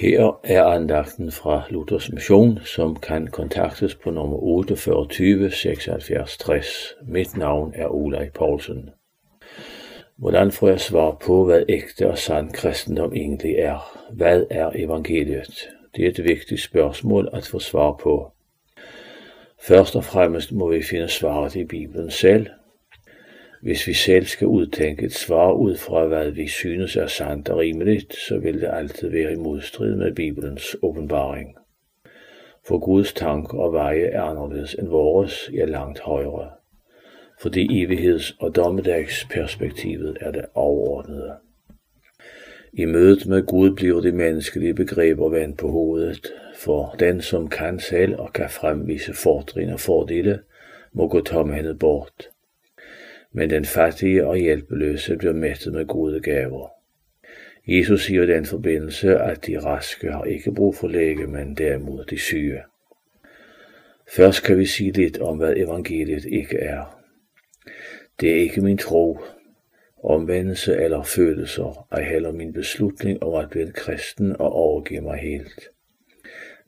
Her er andagten fra Luthers Mission, som kan kontaktes på nummer 48 76 60. Mit navn er Olaj Poulsen. Hvordan får jeg svar på, hvad ægte og sand kristendom egentlig er? Hvad er evangeliet? Det er et vigtigt spørgsmål at få svar på. Først og fremmest må vi finde svaret i Bibelen selv. Hvis vi selv skal udtænke et svar ud fra, hvad vi synes er sandt og rimeligt, så vil det altid være i modstrid med Bibelens åbenbaring. For Guds tanker og veje er anderledes end vores, ja langt højere. Fordi evigheds- og dommedagsperspektivet er det overordnede. I mødet med Gud bliver de menneskelige begreber vendt på hovedet, for den som kan selv og kan fremvise fordringer og fordele, må gå tomhændet bort. Men den fattige og hjælpeløse bliver mættet med gode gaver. Jesus siger i den forbindelse, at de raske har ikke brug for læge, men derimod de syge. Først kan vi sige lidt om, hvad evangeliet ikke er. Det er ikke min tro, omvendelse eller følelser, og heller min beslutning om at blive kristen og overgive mig helt.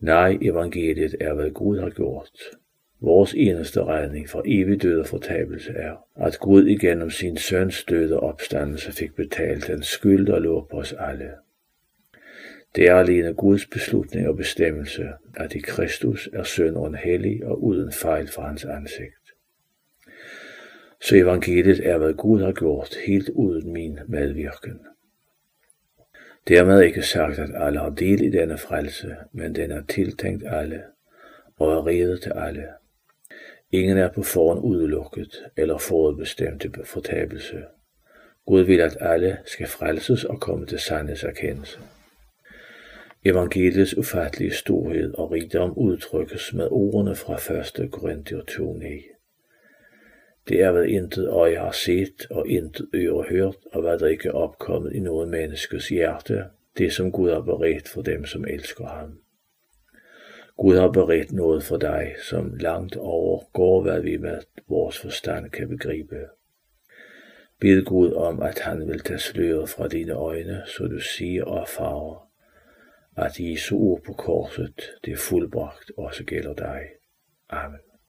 Nej, evangeliet er, hvad Gud har gjort. Vores eneste redning fra evig død og fortabelse er, at Gud igennem sin søns død og opstandelse fik betalt den skyld, der lå på os alle. Det er alene Guds beslutning og bestemmelse, at i Kristus er sønderen hellig og uden fejl fra hans ansigt. Så evangeliet er, hvad Gud har gjort, helt uden min medvirken. Dermed ikke sagt, at alle har del i denne frelse, men den er tiltænkt alle og er redet til alle. Ingen er på forhånd udelukket eller forudbestemt til fortabelse. Gud vil, at alle skal frelses og komme til erkendelse. Evangeliets ufattelige storhed og rigdom udtrykkes med ordene fra 1. Korinther 2.9. Det er, hvad intet øje har set og intet øre hørt, og hvad der ikke er opkommet i noget menneskes hjerte, det som Gud har beredt for dem, som elsker ham. Gud har beredt noget for dig, som langt overgår, hvad vi med vores forstand kan begribe. Bid Gud om, at han vil tage sløret fra dine øjne, så du siger og erfarer, at Jesu ord på korset, det er fuldbragt, også gælder dig. Amen.